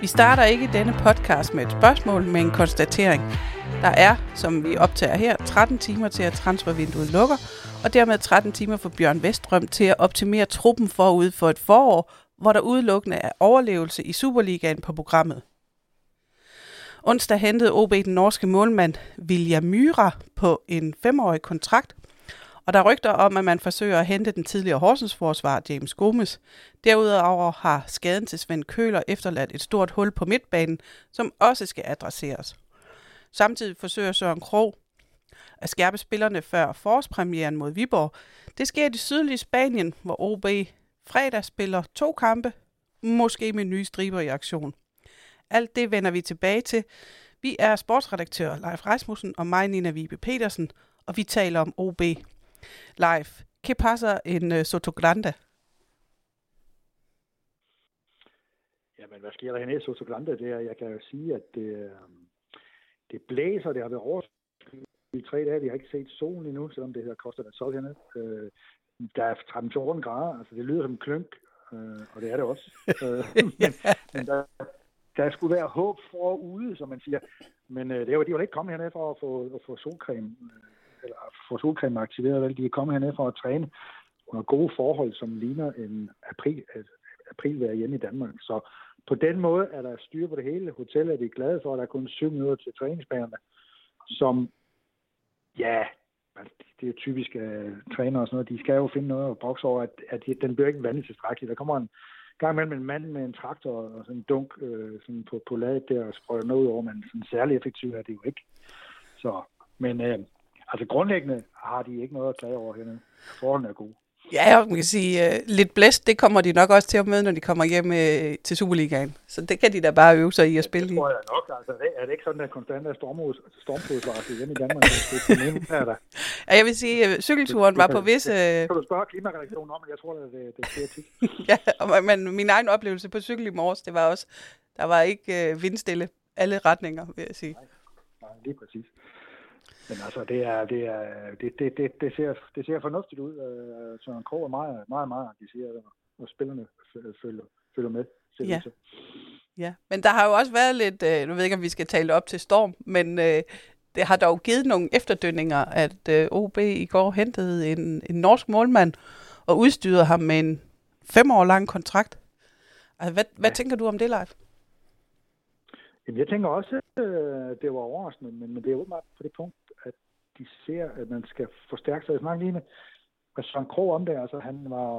Vi starter ikke denne podcast med et spørgsmål, men en konstatering. Der er, som vi optager her, 13 timer til at transfervinduet lukker, og dermed 13 timer for Bjørn Vestrøm til at optimere truppen forud for et forår, hvor der udelukkende er overlevelse i Superligaen på programmet. Onsdag hentede OB den norske målmand Vilja Myra på en femårig kontrakt, og der er rygter om, at man forsøger at hente den tidligere Horsens forsvar James Gomes. Derudover har skaden til Svend Køler efterladt et stort hul på midtbanen, som også skal adresseres. Samtidig forsøger Søren Krog at skærpe spillerne før forårspremieren mod Viborg. Det sker i det sydlige Spanien, hvor OB fredag spiller to kampe, måske med nye striber i aktion. Alt det vender vi tilbage til. Vi er sportsredaktør Leif Rasmussen og mig, Nina Vibe Petersen, og vi taler om OB. Live. ¿Qué pasa en uh, Soto Grande? Jamen, hvad sker der henne i Soto Grande? Det er, jeg kan jo sige, at det, det blæser, det har været overskyet i tre dage. Vi har ikke set solen endnu, selvom det her koster der sol hernede. Øh, der er 13-14 grader, altså det lyder som en klønk, øh, og det er det også. øh, men, men der, der skulle være håb for ude, som man siger. Men øh, det er jo, de var ikke kommet hernede for at få, at få solcreme, øh, eller få solcreme aktiveret. Vel? De er kommet herned for at træne under gode forhold, som ligner en april, aprilvejr hjemme i Danmark. Så på den måde er der styr på det hele. Hotellet er de glade for, at der er kun syv minutter til træningsbanerne, som, ja, altså, det er typisk øh, uh, træner og sådan noget, de skal jo finde noget at bokse over, at, at den bliver ikke vandet tilstrækkeligt. Der kommer en gang imellem en mand med en traktor og sådan en dunk øh, sådan på, på ladet der og sprøjter noget over, men sådan særlig effektivt er det jo ikke. Så, men øh, altså grundlæggende har de ikke noget at klage over hernede. Forholdene er gode. Ja, jeg kan sige, uh, lidt blæst, det kommer de nok også til at møde, når de kommer hjem uh, til Superligaen. Så det kan de da bare øve sig i at spille i. Det tror jeg nok. Altså, er det ikke sådan, at konstant er stormflodsvarsel hjemme i Danmark? det, er der. Ja, jeg vil sige, at cykelturen var på visse... Det, kan du spørge klimaredaktionen om, men jeg tror, det, det, det sker tit. ja, men min egen oplevelse på cykel i morges, det var også, der var ikke uh, vindstille alle retninger, vil jeg sige. Nej, nej lige præcis. Men altså, det, er, det, er, det, det, det, det, ser, det ser fornuftigt ud. Øh, Søren Krog er meget, meget, meget engageret, og spillerne følger, følger med. Ja. ja, men der har jo også været lidt, øh, nu ved jeg ikke, om vi skal tale op til Storm, men øh, det har dog givet nogle efterdønninger, at øh, OB i går hentede en, en norsk målmand og udstyrede ham med en fem år lang kontrakt. Altså, hvad, ja. hvad tænker du om det, Leif? Jamen, jeg tænker også, at øh, det var overraskende, men, men det er åbenbart på det punkt, de ser, at man skal forstærke sig. Jeg snakker lige med, med Søren Krog om det. Altså, han var,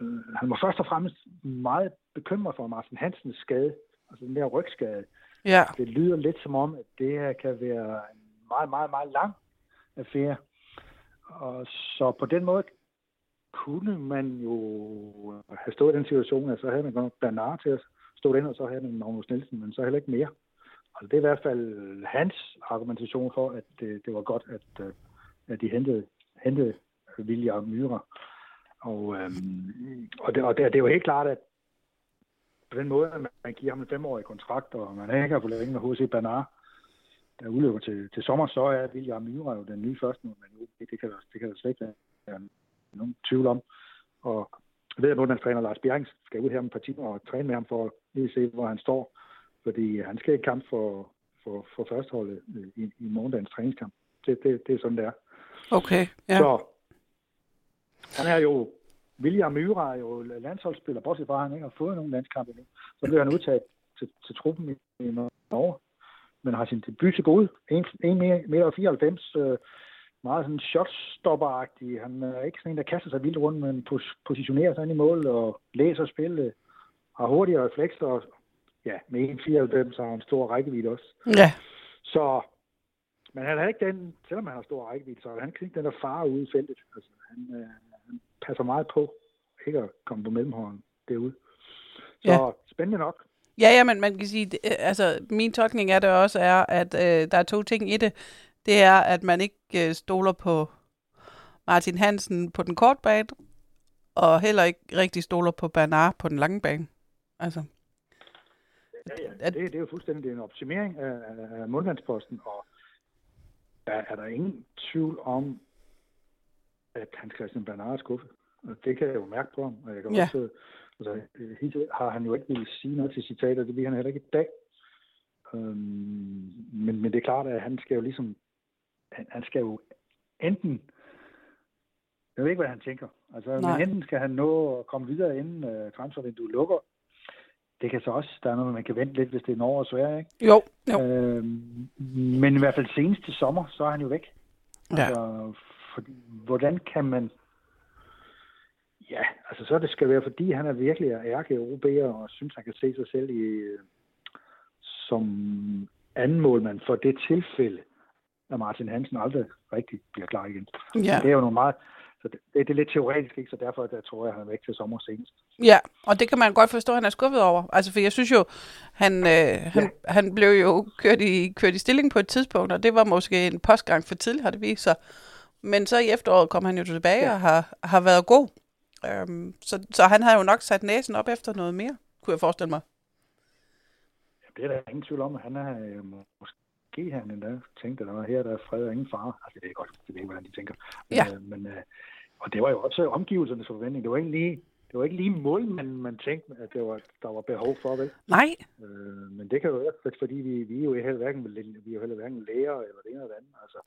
øh, han var først og fremmest meget bekymret for Martin Hansens skade, altså den der rygskade. Ja. Det lyder lidt som om, at det her kan være en meget, meget, meget lang affære. Og så på den måde kunne man jo have stået i den situation, at så havde man godt Bernard til at stå ind, og så havde man Magnus Nielsen, men så heller ikke mere. Altså, det er i hvert fald hans argumentation for, at det, det var godt, at, øh, at de hentede, hentede William Myra. Og, øhm, og, det, og det, det er jo helt klart, at på den måde, at man giver ham en femårig kontrakt, og man ikke har forlænget med H.C. Bernard, der udløber til, til sommer, så er William Myra jo den nye første, men det, det, kan der, det kan der slet ikke være nogen tvivl om. Og jeg ved, at målmandstræner Lars Bjerring skal ud her om et par timer og træne med ham for at lige se, hvor han står fordi han skal i kamp for, for, for førsteholdet i, i morgendagens træningskamp. Det, det, det er sådan, det er. Okay, ja. Så han er jo, William Myra er jo landsholdsspiller, bortset fra, at han ikke har fået nogen landskamp endnu. Så bliver han udtaget til, til truppen i, i Norge, men har sin debut til gode. 1,94 meter, øh, meget sådan shotstopper-agtig. Han er ikke sådan en, der kaster sig vildt rundt, men positionerer sig ind i mål og læser spillet, har hurtige reflekser og, ja, med 1,94 har han stor rækkevidde også. Ja. Så, men han har ikke den, selvom han har stor rækkevidde, så han kan ikke den der fare ude i feltet. Altså, han, øh, han passer meget på ikke at komme på mellemhånden derude. Så ja. spændende nok. Ja, ja, men man kan sige, det, øh, altså min tolkning af det også er, at øh, der er to ting i det. Det er, at man ikke øh, stoler på Martin Hansen på den korte bane, og heller ikke rigtig stoler på Bernard på den lange bane. Altså. Ja, ja. Det, det er jo fuldstændig en optimering af, af målmandsposten, og der er der ingen tvivl om, at Hans Christian Bernard er skuffet. Og det kan jeg jo mærke på ham. Og jeg kan Ja. også, altså, hittil har han jo ikke ville sige noget til citater, det vil han heller ikke i dag. Øhm, men, men det er klart, at han skal jo ligesom, han, han skal jo enten, jeg ved ikke, hvad han tænker. Altså, Nej. men enten skal han nå at komme videre, inden uh, transfervinduet lukker. Det kan så også, der er noget, man kan vente lidt, hvis det er Norge og Sverige, ikke? Jo, jo. Øhm, men i hvert fald senest til sommer, så er han jo væk. Ja. Altså, fordi, hvordan kan man... Ja, altså så det skal være, fordi han er virkelig ærke OB'er og synes, han kan se sig selv i, øh, som anden målmand for det tilfælde, at Martin Hansen aldrig rigtig bliver klar igen. Ja. Det er jo nogle meget... Så det, det er lidt teoretisk, ikke? Så derfor der tror jeg, han er væk til sommer senest. Ja, og det kan man godt forstå, at han er skuffet over. Altså, for jeg synes jo, han, øh, han, ja. han blev jo kørt i, kørt i stilling på et tidspunkt, og det var måske en postgang for tidligt, har det vist sig. Men så i efteråret kom han jo tilbage ja. Og har, har været god. Øhm, så, så han har jo nok sat næsen op efter noget mere, kunne jeg forestille mig. Ja, det er der ingen tvivl om, at han er øh, måske han endda tænkt, at der var her, der er fred og ingen fare. Altså, det er godt, det ved ikke, hvordan de tænker. Ja. Øh, men, øh, og det var jo også omgivelsernes forventning. Det var ikke lige, det var ikke lige målmanden, man tænkte, at det var, der var behov for, vel? Nej, Øh, men det kan jo være, for- fordi vi, vi er jo heller hverken, vi er jo heller hverken læger eller det ene eller det andet. Altså,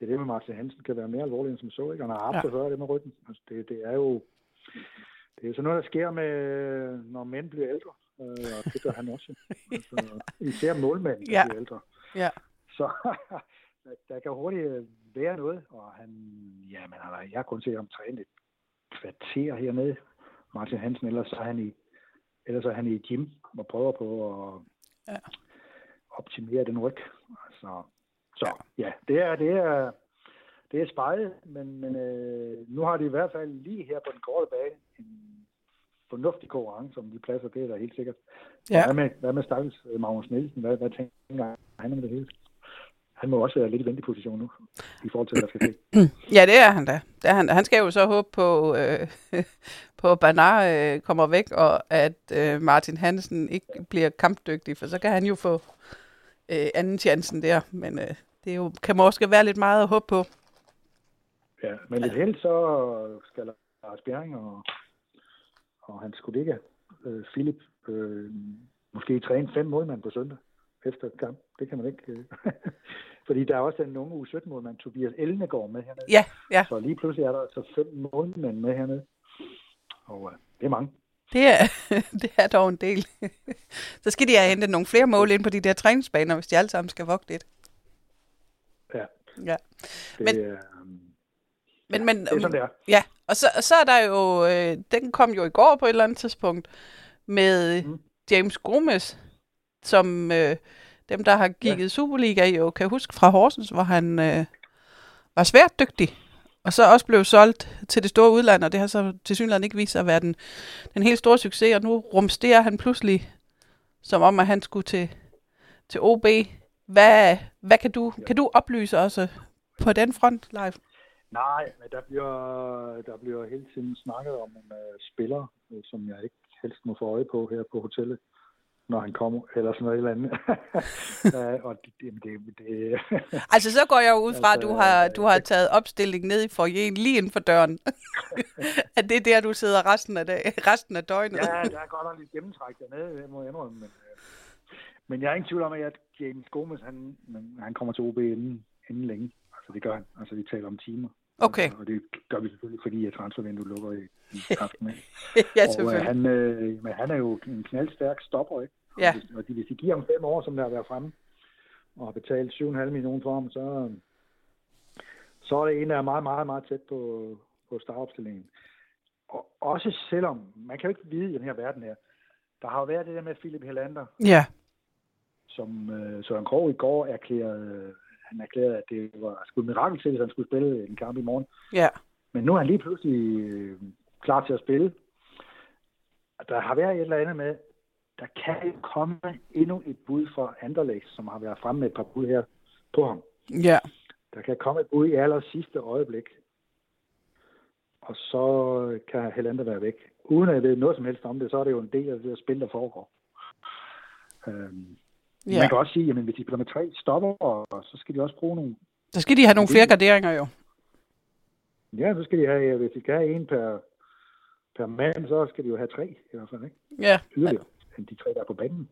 det er det med Martin Hansen kan være mere alvorligt end som så, ikke? Han har haft Ja. før, det med ryggen. Altså, det, det er jo det er sådan noget, der sker med, når mænd bliver ældre. Øh, og det gør han også. Altså, især målmænd, Ja. bliver ældre. ja. Så der- der kan hurtigt være noget, og han, ja, men han har- jeg har kun set ham træne et kvarter hernede, Martin Hansen, ellers så er han i, ellers er han i gym og prøver på at Ja. optimere den ryg. Så, så ja, det er, det er, det er spejlet, men, men øh, nu har de i hvert fald lige her på den korte bane en fornuftig konkurrence om de pladser, det er da helt sikkert. Ja. Hvad med, hvad med Stakkels øh, Magnus Nielsen? Hvad, hvad tænker han om det hele? Han må også være lidt i venteposition nu, i forhold til, hvad der skal ske. Ja, det er han da. Det er han, da. han skal jo så håbe på, øh, på at Bernard øh, kommer væk, og at øh, Martin Hansen ikke bliver kampdygtig, for så kan han jo få øh, anden chancen der. Men øh, det er jo, kan måske være lidt meget at håbe på. Ja, men lidt held, så skal Lars Bjerring og, og hans kollega, øh, Philip, øh, måske træne fem målmænd på søndag efter et kamp. Det kan man ikke. Øh. Fordi der er også den unge U17-målmand, Tobias Elnegård, med hernede. Ja, ja, Så lige pludselig er der så fem målmænd med hernede. Og øh, det er mange. det er, det er dog en del. så skal de have hentet nogle flere mål ind på de der træningsbaner, hvis de alle sammen skal vogte lidt. Ja, Ja. det, Men- øh, Men, men, det er sådan, det er. Ja, og så, så er der jo, øh, den kom jo i går på et eller andet tidspunkt, med Mm. James Gomes, som øh, dem, der har kigget ja. Superliga, jo kan huske fra Horsens, hvor han øh, var svært dygtig, og så også blev solgt til det store udland, og det har så til synligheden ikke vist sig at være den, den helt store succes, og nu rumsterer han pludselig, som om, at han skulle til, til OB. Hvad, hvad kan du, kan du oplyse også på den front, live? Nej, men der bliver, der bliver hele tiden snakket om en uh, spiller, øh, som jeg ikke helst må få øje på her på hotellet, når han kommer, eller sådan noget eller andet. og det, det, det, Altså, så går jeg ud fra, at du Altså, har, du har taget opstilling ned i foyeren lige inden for døren. at det er der, du sidder resten af, dag, resten af døgnet. ja, der er godt nok lidt gennemtræk dernede, det må jeg indrømme. Men, uh, men jeg er ingen tvivl om, at James Gomes, han, han kommer til OB inden, inden længe. Altså det gør han. Altså vi taler om timer. Okay. Altså, og det gør vi selvfølgelig, fordi at transfervinduet lukker i, i aften. Ja, Og øh, selvfølgelig. han, øh, men han er jo en knaldstærk stopper, ikke? Ja. Og de, hvis de giver ham fem år, som der har været fremme, og har betalt 7,5 millioner for ham, så, så er det en, der er meget, meget, meget tæt på, på startopstillingen. Og også selvom, man kan jo ikke vide i den her verden her, der har jo været det der med Philip Helander, Ja, som øh, Søren Krog i går erklærede, han erklærede, at det var sgu et mirakel til, hvis han skulle spille en kamp i morgen. ja, Men nu er han lige pludselig øh, klar til at spille. Der har været et eller andet med, der kan jo komme endnu et bud fra Anderlecht, som har været fremme med et par bud her på ham. ja. Der kan komme et bud i aller sidste øjeblik. Og så kan Helander være væk. Uden at jeg ved noget som helst om det, så er det jo en del af det der spil, der foregår. Øhm, ja. Man kan også sige, at hvis de med tre stopper, og så skal de også bruge nogle... Så skal de have nogle flere garderinger jo. Ja, så skal de have, hvis de kan have en per, per mand, så skal de jo have tre i hvert fald, ikke? Ja, Yderligere end de tre, der er på banen.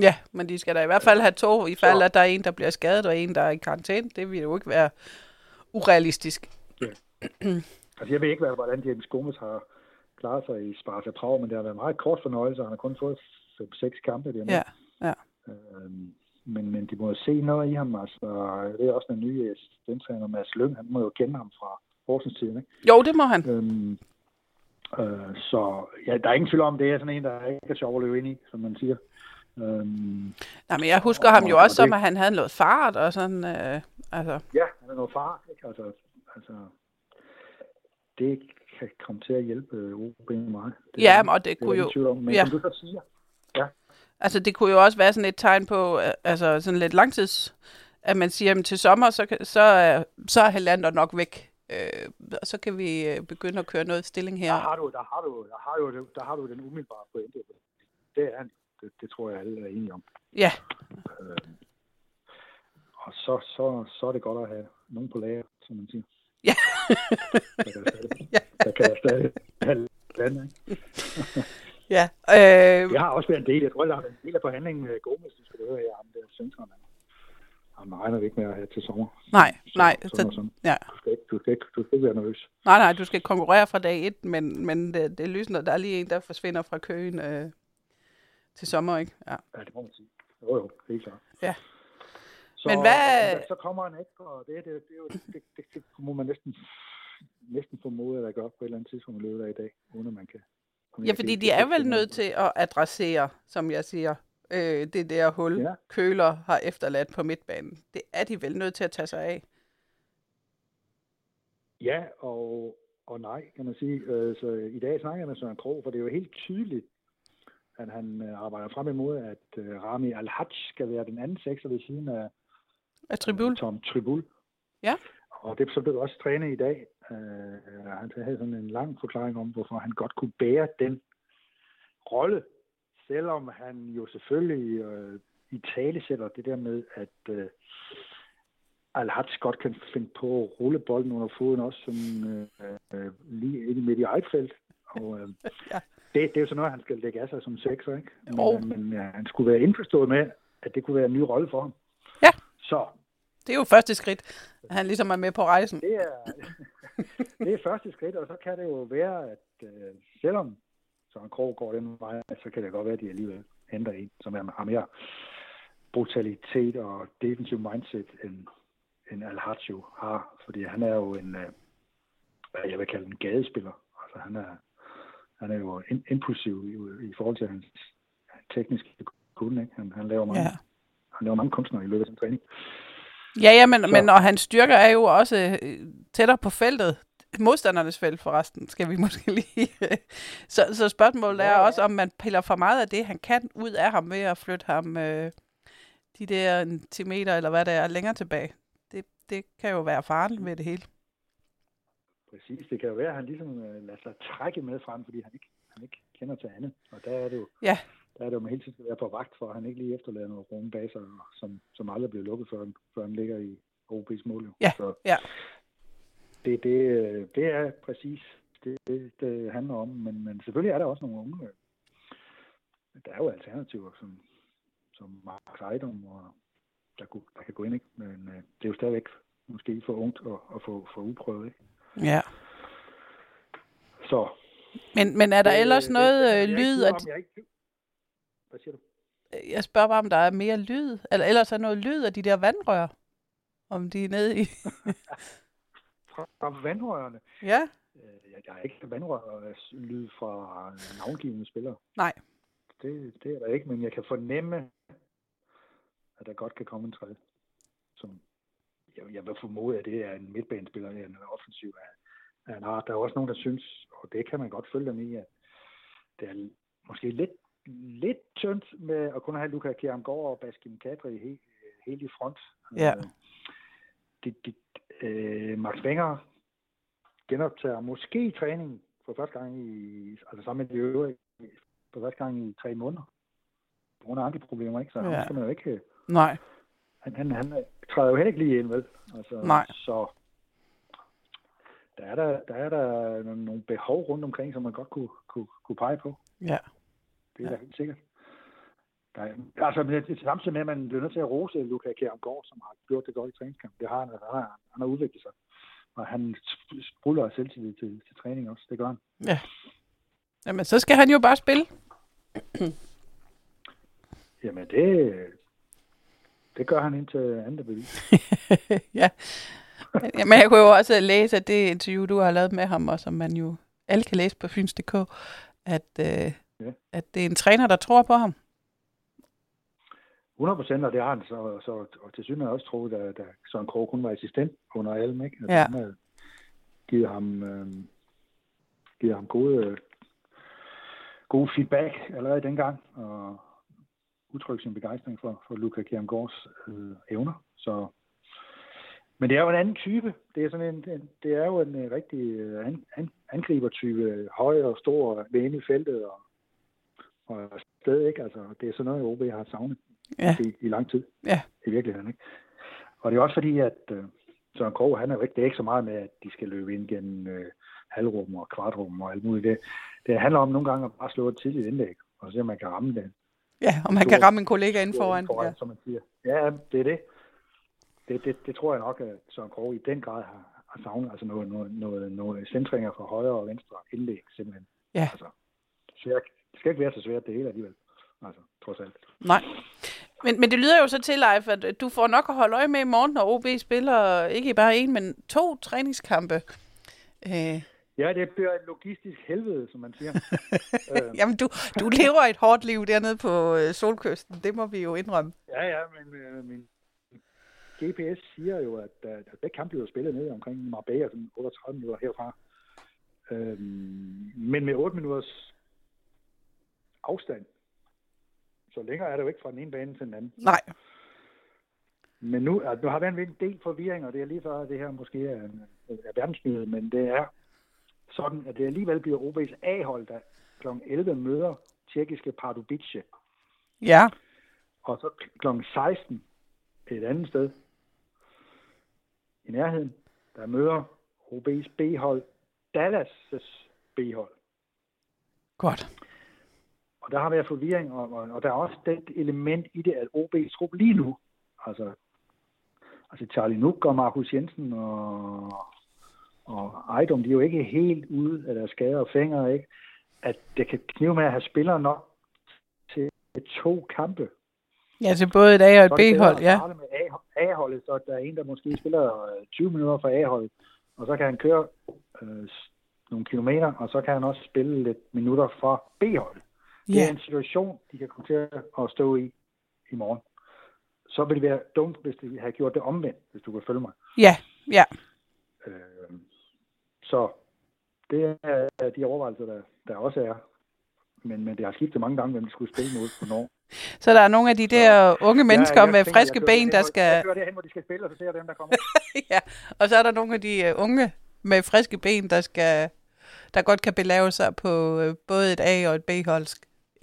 ja, men de skal da i hvert fald have to, i fald Så- at der er en, der bliver skadet, og en, der er i karantæne. Det vil jo ikke være urealistisk. Altså, jeg ved ikke, hvordan James Gomes har klaret sig i Sparta Prag, men det har været meget kort fornøjelse, han har kun fået 5-6 kampe dernede. Ja, ja. Øhm, men, men de må jo se noget i ham, altså. Det er også den nye assistenttræner, Mads Lyng, han må jo kende ham fra Horsens tiden, ikke? Jo, det må han. Øhm, øh, så ja, der er ingen tvivl om, det er sådan en, der ikke er sjov at løbe ind i, som man siger. Øhm, Nej, men jeg husker ham jo Og- også og som, det- at han havde noget fart og sådan, øh, altså, ja, han er noget far, ikke? Altså, altså, det kan komme til at hjælpe øh, OB meget. Det, Ja, og det er kunne jo- om. Men ja. som du så siger, altså det kunne jo også være sådan et tegn på, øh, altså sådan lidt langtids, at man siger, at til sommer, så, så, er- så er Helander nok væk. Øh, og så kan vi øh, begynde at køre noget stilling her. der har du, der har du, der har du, der har du den umiddelbare pointe. Det er. Det, det tror jeg, alle er enige om. Ja, Og så, så, så er det godt at have nogen på lager, som man siger. Ja. der kan der kan erstatte alt andet. ikke? ja. Øh, Jeg har også været en del, jeg tror, jeg har været en del af forhandlingen med Gomes, du skal høre her, ham der centrum. Han regner ikke med at have til sommer. nej, Så- nej, sådan så, og sådan. ja. Du skal ikke, du skal ikke, du skal ikke være nervøs. nej, nej, du skal konkurrere fra dag et, men, men det, det er lysende, der er lige en, der forsvinder fra køen øh, til sommer, ikke? Ja. Ja, det må man sige. Jo, jo, helt klart. Ja. Så, Men hvad- og Så kommer en ekstra, og det, det, det, jo, det, det, det må man næsten, næsten formode, at der gør på et eller andet tidspunkt i løbet af i dag, uden at man kan... Ja, fordi det- de det- er det- vel det- nødt til at adressere, som jeg siger, øh, det der hul, Ja. køler har efterladt på midtbanen. Det er de vel nødt til at tage sig af. Ja, og, og nej, kan man sige. Øh, Så i dag snakker jeg med Søren Krog, for det er jo helt tydeligt, at han øh, arbejder frem imod, at øh, Rami Al-Hajj skal være den anden sekser ved siden af Af Tribul. Tom Tribul. Ja. Og det så blev også trænet i dag. Øh, han havde sådan en lang forklaring om, hvorfor han godt kunne bære den rolle, selvom han jo selvfølgelig øh, i tale sætter det der med, at øh, Al-Hajj godt kan finde på at rulle bolden under foden også sådan, øh, øh, lige ind midt i eget felt. Og øh, Ja. det, det er jo sådan noget, han skal lægge af sig som sekser, ikke? Men, Jo. øh, men ja, han skulle være indforstået med, at det kunne være en ny rolle for ham. Ja. Så Det er jo første skridt, at han ligesom er med på rejsen. det er, det er første skridt, og så kan det jo være, at øh, selvom Søren Krog går den vej, så kan det godt være, at de alligevel henter en, som er, har mere brutalitet og defensive mindset, end, end al har. Fordi han er jo en, øh, hvad jeg vil kalde en gadespiller. Altså han er, han er jo impulsiv i, i forhold til hans tekniske kunde. Ikke? Han, han, laver mange, Ja. han laver mange kunstnere i løbet af sin træning. Ja, ja, men, Så- men og hans styrker er jo også øh, tættere på feltet. Modstandernes felt forresten, skal vi måske lige... så, så spørgsmålet er Ja, ja. også, om man piller for meget af det, han kan ud af ham ved at flytte ham øh, de der en 10 meter, eller hvad det er, længere tilbage. Det, det kan jo være faren ved det hele. Præcis, det kan jo være, at han ligesom øh, lader sig trække med frem, fordi han ikke, han ikke kender til andet. Og der er det jo, Ja. der er det jo, man hele tiden skal være på vagt for, at han ikke lige efterlader noget rum bag sig, som, som aldrig bliver lukket, før, han- før han ligger i OB's mål. Ja, Så ja. Det, det, øh, det er præcis det, det, det handler om, men, men selvfølgelig er der også nogle unge. øh, Der er jo alternativer, som, som Mark Ejdom, og der, kunne, der kan gå ind, ikke? men øh, det er jo stadigvæk måske for ungt at, at få, få uprøvet. Ikke? Ja. Så Men, men er der Det- ellers det- noget øh, lyd? At, ikke. Hvad siger du? jeg spørger bare, om der er mere lyd. Eller ellers er noget lyd af de der vandrør. Om de er nede i... Fra, fra vandrørene. ja, Øh, jeg- Der er ikke vandrørslyd fra navngivende spillere. nej. Det, det er der ikke, men jeg kan fornemme, at der godt kan komme en tredje. Som jeg, jeg vil formode, at det er en midtbanespiller, er en offensiv af, af en art. Der er også nogen, der synes, og det kan man godt følge dem i, at det er måske lidt, lidt tyndt med at kun have Luka Kjærmgaard og Baskim Kadri helt, helt i front. Ja. Øh, det, det, øh, Max Wenger genoptager måske træningen for første gang i, altså sammen med de øvrige, for første gang i tre måneder. På grund af andre problemer, ikke? Så ja. Han skal man jo ikke, Nej. han, han, han træder jo heller ikke lige ind, vel? Altså, Nej. Så der er der, der er der nogle behov rundt omkring, som man godt kunne, kunne, kunne pege på. Ja. Det er ja. da helt sikkert. Der er, altså, det er samtidig med, at man bliver nødt til at rose Luka Kjærgaard, som har gjort det godt i træningskamp. Det har han, han har, han har udviklet sig. Og han spruller selvtillid til, til træning også. Det gør han. Ja. Jamen, så skal han jo bare spille. Jamen, det, det gør han indtil andet bevis. ja. Men jeg kunne jo også læse, at det interview, du har lavet med ham, og som man jo alle kan læse på fyns.dk, at, øh, ja. at det er en træner, der tror på ham. 100 procent, og det har han så, så og til synes også troet, da, da Søren Krog kun var assistent under Alm, ikke? At ja. Han havde givet ham, øh, givet ham gode, gode feedback allerede dengang, og udtrykke sin begejstring for, for Luca Kjermgaards øh, evner. Så, men det er jo en anden type. Det er, sådan en, en det er jo en uh, rigtig uh, an, an, angribertype. Høj og stor, ved i feltet og, og sted, ikke? Altså, det er sådan noget, OB har savnet ja. i, i lang tid. Ja. I virkeligheden, ikke? Og det er også fordi, at uh, Søren Krog, han er ikke, det er ikke så meget med, at de skal løbe ind gennem uh, halvrum og kvartrum og alt muligt. Det, det handler om nogle gange at bare slå et tidligt indlæg, og se, om man kan ramme det. Ja, om man kan ramme en kollega inden foran. foran ja. Som man siger. Ja, det er det. Det, det, det tror jeg nok, at Søren Krog i den grad har, har savnet. Altså noget, noget, noget, noget centringer fra højre og venstre indlæg, simpelthen. Ja. Altså, svært, det skal ikke være så svært det hele alligevel. Altså, trods alt. Nej. Men, men det lyder jo så til, Leif, at du får nok at holde øje med i morgen, når OB spiller ikke bare en, men to træningskampe. Øh. Ja, det bliver et logistisk helvede, som man siger. øh. Jamen, du, du lever et hårdt liv dernede på øh, solkysten. Det må vi jo indrømme. Ja, ja, men øh, min GPS siger jo, at, at det kamp bliver spillet ned omkring Marbella, sådan 38 minutter herfra. Øh, men med 8 minutters afstand. Så længere er det jo ikke fra den ene bane til den anden. Nej. Men nu, altså, nu har været en del forvirring, og det er lige før, det her måske er, er verdensnyhed, men det er sådan, at det alligevel bliver OB's A-hold, der kl. 11 møder tjekkiske Pardubice. Ja. Og så kl. 16 et andet sted i nærheden, der møder OB's B-hold Dallas' B-hold. Godt. Og der har været forvirring, og, og, og der er også det element i det, at OB's trup lige nu, altså, altså Charlie Nuck og Markus Jensen og, og Ejdom, de er jo ikke helt ude af deres skader og fingre, ikke? At det kan knive med at have spillere nok til to kampe. Ja, til både et A- og et B-hold, ja. Med A-holdet, så der er en, der måske spiller 20 øh, minutter for A-holdet, og så kan han køre øh, nogle kilometer, og så kan han også spille lidt minutter for B-holdet. Det er en situation, de kan komme til at stå i i morgen. Så vil det være dumt, hvis de havde gjort det omvendt, hvis du kan følge mig. Ja, ja. Øh, så det er de overvejelser, der, der også er. Men, men det har skiftet mange gange, hvem de skulle spille mod på Norge. Så der er nogle af de der så, unge mennesker ja, med tænker, friske ben, der skal... Jeg kører derhen, hvor de skal spille, og så ser jeg dem, der kommer. ja, og så er der nogle af de uh, unge med friske ben, der skal der godt kan belave sig på uh, både et A- og et B-hold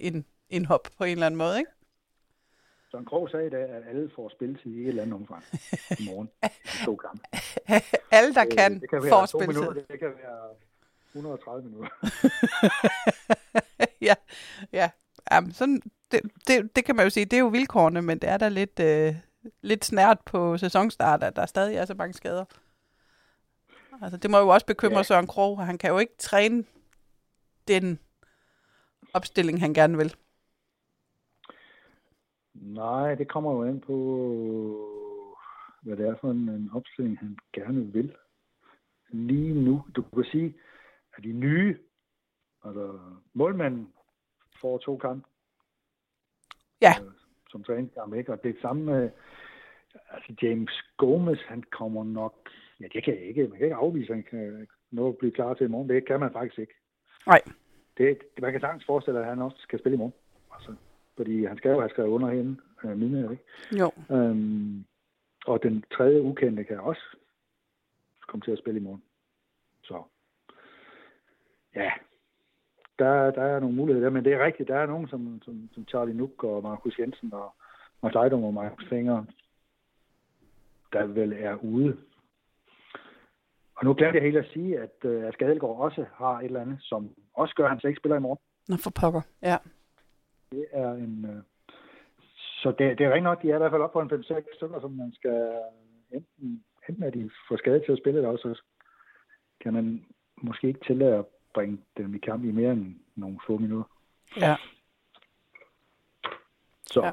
ind, indhop på en eller anden måde, ikke? en Krog sagde i dag, at alle får spilletid i et eller andet omfang i morgen. I to kampe. alle, der kan, det, det kan får spilletid. Minutter, det kan være 130 minutter. ja, ja. Jamen, sådan, det, det, det kan man jo sige, det er jo vilkårene, men det er da lidt, øh, lidt snært på sæsonstart, at der stadig er så mange skader. Altså, det må jo også bekymre ja. Søren Krog. Han kan jo ikke træne den opstilling, han gerne vil. Nej, det kommer jo ind på, hvad det er for en, en opstilling, han gerne vil. Lige nu, du kan sige, at de nye, altså målmanden får to kampe. Ja. Øh, som træningskamp, ikke? Og det samme med, altså James Gomez, han kommer nok, ja det kan jeg ikke, man kan ikke afvise, han kan nå at blive klar til i morgen. Det kan man faktisk ikke. Nej. Det, man kan sagtens forestille, at han også skal spille i morgen. Altså, fordi han skal jo have skrevet under hende øh, mine, ikke? Jo. Øhm, og den tredje ukendte kan også komme til at spille i morgen. Så ja, der, der er nogle muligheder der, men det er rigtigt, der er nogen som, som, som Charlie Nuck og Markus Jensen og Mads Ejdom og Markus Finger, der vel er ude. Og nu glemte jeg helt at sige, at, øh, at Skadelgaard også har et eller andet, som også gør, at han slet ikke spiller i morgen. Nå, for pokker. Ja. Det er en... Øh, så det, det er rigtig nok, de er i hvert fald op på en 5-6 stykker, som man skal enten, enten er de for skadet til at spille, eller også kan man måske ikke tillade at bringe dem i kamp i mere end nogle få minutter. Ja. Så Ja.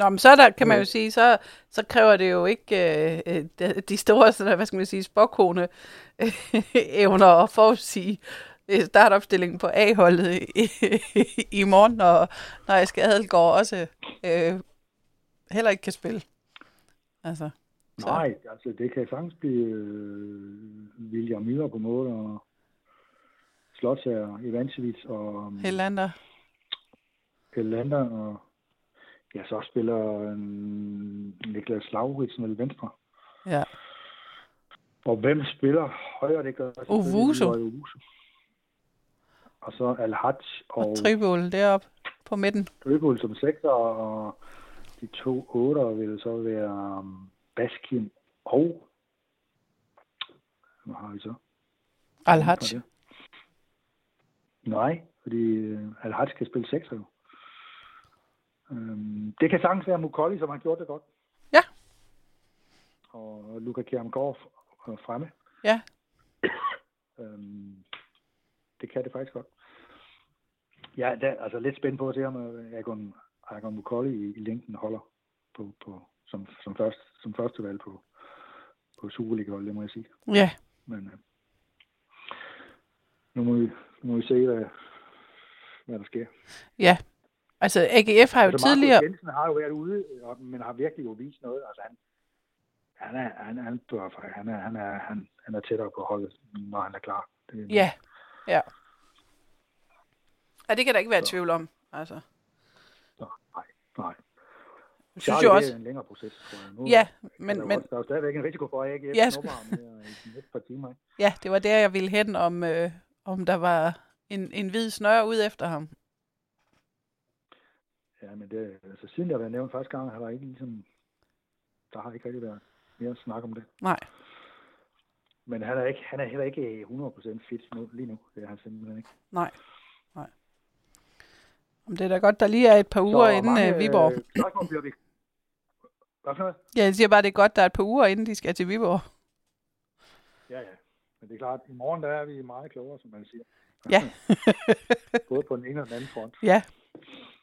Nå, men så er der, kan man jo sige, så, så kræver det jo ikke øh, øh, de- store, sådan, hvad skal man sige, spåkone øh, evner at forudsige øh, startopstillingen på A-holdet i, i morgen, når, når jeg skal Adelgaard også øh, heller ikke kan spille. Altså, så. nej, altså det kan sagtens blive øh, William Müller på mål, og Slotsager, Ivancevic og Helander. Elander, og ja, så spiller øh, Niklas Lauritsen vel venstre. Ja. Og hvem spiller højre? Det gør. Owusu. Og så Al-Haj Og og Tribol deroppe på midten. Dribble som sekser, og de to otter vil så være um, Baskin og hvad har vi så? Al-Haj. Nej, fordi øh, Al-Haj kan spille sekser jo. Øhm, det kan sagtens være Mukolli, som har gjort det godt. Ja. Og Luka Kjermgaard øh, fremme. Ja. Øhm, det kan det faktisk godt. Ja, det er altså lidt spændt på at se, om øh, Agon, Agon Mukolli i, i længden holder på, på, som, som, først, som første valg på, på Superliga-hold, det må jeg sige. Ja, Men øh, nu, må vi, nu må vi se, hvad, hvad der sker. ja. Altså, AGF har jo altså, tidligere... Jensen har jo været ude, og- men har virkelig jo vist noget. Altså, han, han, er, han, han, bør, han, er, han, er, han, han er tættere på holdet, når han er klar. Det, Ja, ja. Ja, det kan der ikke være i tvivl om. Altså, Så, nej, nej. jeg synes jo det også... er en længere proces, tror jeg. Nu, Ja, men, men, der, men men, der er jo stadigvæk en risiko for, at ikke Ja, sku- her i de næste par timer. Ikke? ja, det var der, jeg ville hen, om, øh, om der var en, en hvid snøre ud efter ham. Ja, men det, altså, siden det har været nævnt første gang, har der ikke ligesom, der har ikke rigtig været mere snak om det. Nej. Men han er, ikke, han er heller ikke 100% fit nu, lige nu. Det er han simpelthen ikke. Nej, nej. Om det er da godt, der lige er et par uger Så inden mange, øh, Viborg. øh, spørgsmål bliver vi... Hvad for noget? Ja, jeg siger bare, det er godt, der er et par uger inden de skal til Viborg. Ja, ja. Men det er klart, i morgen der er vi meget klogere, som man siger. Ja. Både på den ene og den anden front. Ja,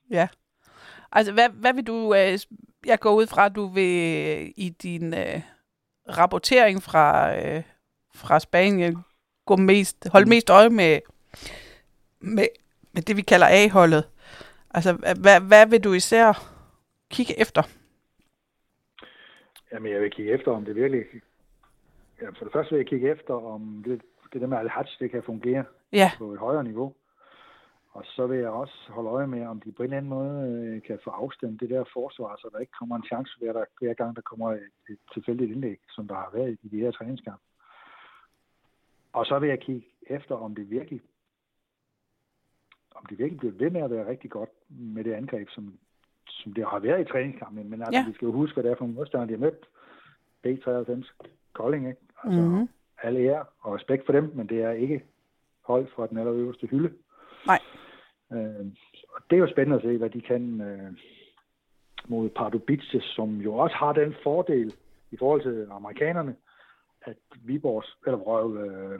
ja. Altså, hvad, hvad vil du... Øh, jeg går ud fra, at du vil øh, i din øh, rapportering fra, øh, fra Spanien gå mest, holde mest øje med, med, med det, vi kalder A-holdet. Altså, hvad, hvad vil du især kigge efter? Jamen, jeg vil kigge efter, om det virkelig... Ja, for det første vil jeg kigge efter, om det, det der med al det kan fungere Ja, på et højere niveau. Og så vil jeg også holde øje med, om de på en eller anden måde øh, kan få afstemt det der forsvar, så der ikke kommer en chance hver, der, hver gang, der kommer et, et tilfældigt indlæg, som der har været i de her træningskampe. Og så vil jeg kigge efter, om det virkelig om det virkelig bliver ved med at være rigtig godt med det angreb, som, som det har været i træningskampen. Men altså, Ja. vi skal jo huske, hvad det er for en modstander, de har mødt. B93, Kolding, ikke? Altså, Mhm. mm-hmm. alle ære og respekt for dem, men det er ikke hold fra den allerøverste hylde. Nej. Øh, og det er jo spændende at se, hvad de kan øh, mod Pardubice, som jo også har den fordel i forhold til amerikanerne, at Viborgs, eller Røv, øh,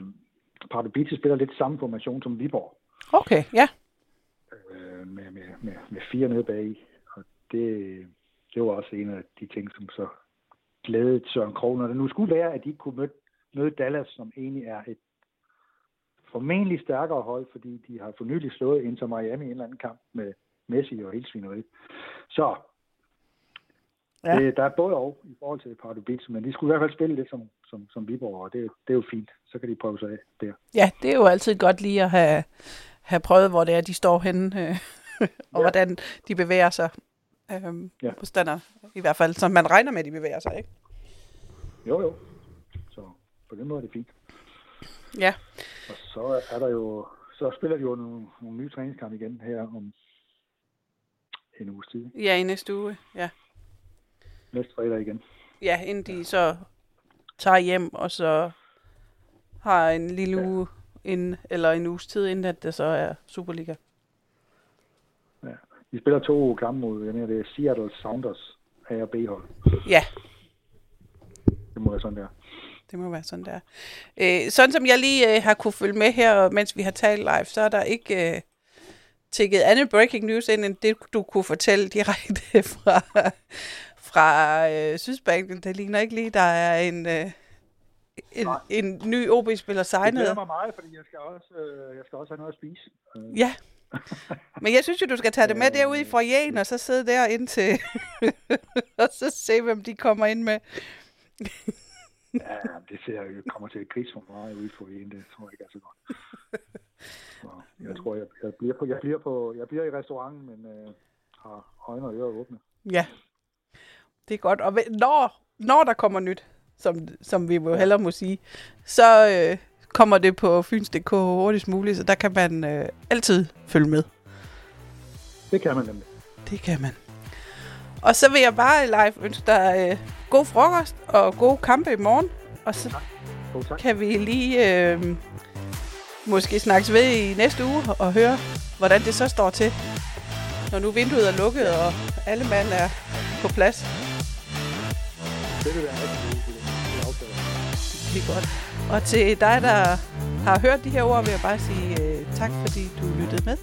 Pardubice spiller lidt samme formation som Viborg, okay, ja. øh, med, med, med, med fire nede bag Og det, det var også en af de ting, som så glædede Søren Krog, når det nu skulle være, at de kunne møde, møde Dallas, som egentlig er et formentlig stærkere hold, fordi de har for nylig slået Inter Miami i en eller anden kamp med Messi og helt svineriet. Så Ja. det, der er både og i forhold til Pardubice, men de skulle i hvert fald spille lidt som, som, som Viborg, og det, det er jo fint. Så kan de prøve sig af der. Ja, det er jo altid godt lige at have, have prøvet, hvor det er, de står henne, øh, og ja. Hvordan de bevæger sig. Øhm, ja. Ja. Modstander, i hvert fald, som man regner med, at de bevæger sig, ikke? Jo, jo. Så på den måde er det fint. Ja, Og så er der jo, så spiller de jo nogle, nogle nye træningskampe igen her om en uges tid. ja i næste uge, ja. Næste fredag igen. Ja, inden de så tager hjem, og så har en lille uge, ind, eller en uges tid, inden at det så er Superliga. Ja. Vi spiller to kampe mod, jeg mener, det er Seattle Sounders, A og B-hold. Ja, Det må være sådan der. Det må være sådan der. Øh, sådan som jeg lige øh, har kunne følge med her, mens vi har talt live, så er der ikke øh, tækket andet breaking news ind, end det du kunne fortælle direkte fra, fra øh, Sydspanien. Det ligner ikke lige, der er en, øh, en, Nej. en ny OB-spiller Det signet. glæder mig meget, fordi jeg skal også, øh, jeg skal også have noget at spise. Øh, Ja. Men jeg synes jo, du skal tage det med derude i foyeren, og så sidde der indtil, og så se, hvem de kommer ind med. Ja, det ser jo kommer til at gris for mig ude for en, det tror jeg ikke er så godt. Så jeg tror, jeg, jeg, bliver på, jeg, bliver på, jeg bliver i restauranten, men øh, har øjne og ører åbne. Ja, det er godt. Og når, når der kommer nyt, som, som vi jo hellere må sige, så øh, kommer det på fyns.dk hurtigst muligt, så der kan man øh, altid følge med. Det kan man nemlig. Det kan man. Og så vil jeg bare live ønske dig øh, god frokost og gode kampe i morgen. Og så God tak. kan vi lige øh, måske snakkes ved i næste uge og høre, hvordan det så står til, når nu vinduet er lukket og alle mand er på plads. Det vil være rigtig godt. Og til dig, der har hørt de her ord, vil jeg bare sige øh, tak, fordi du lyttede med.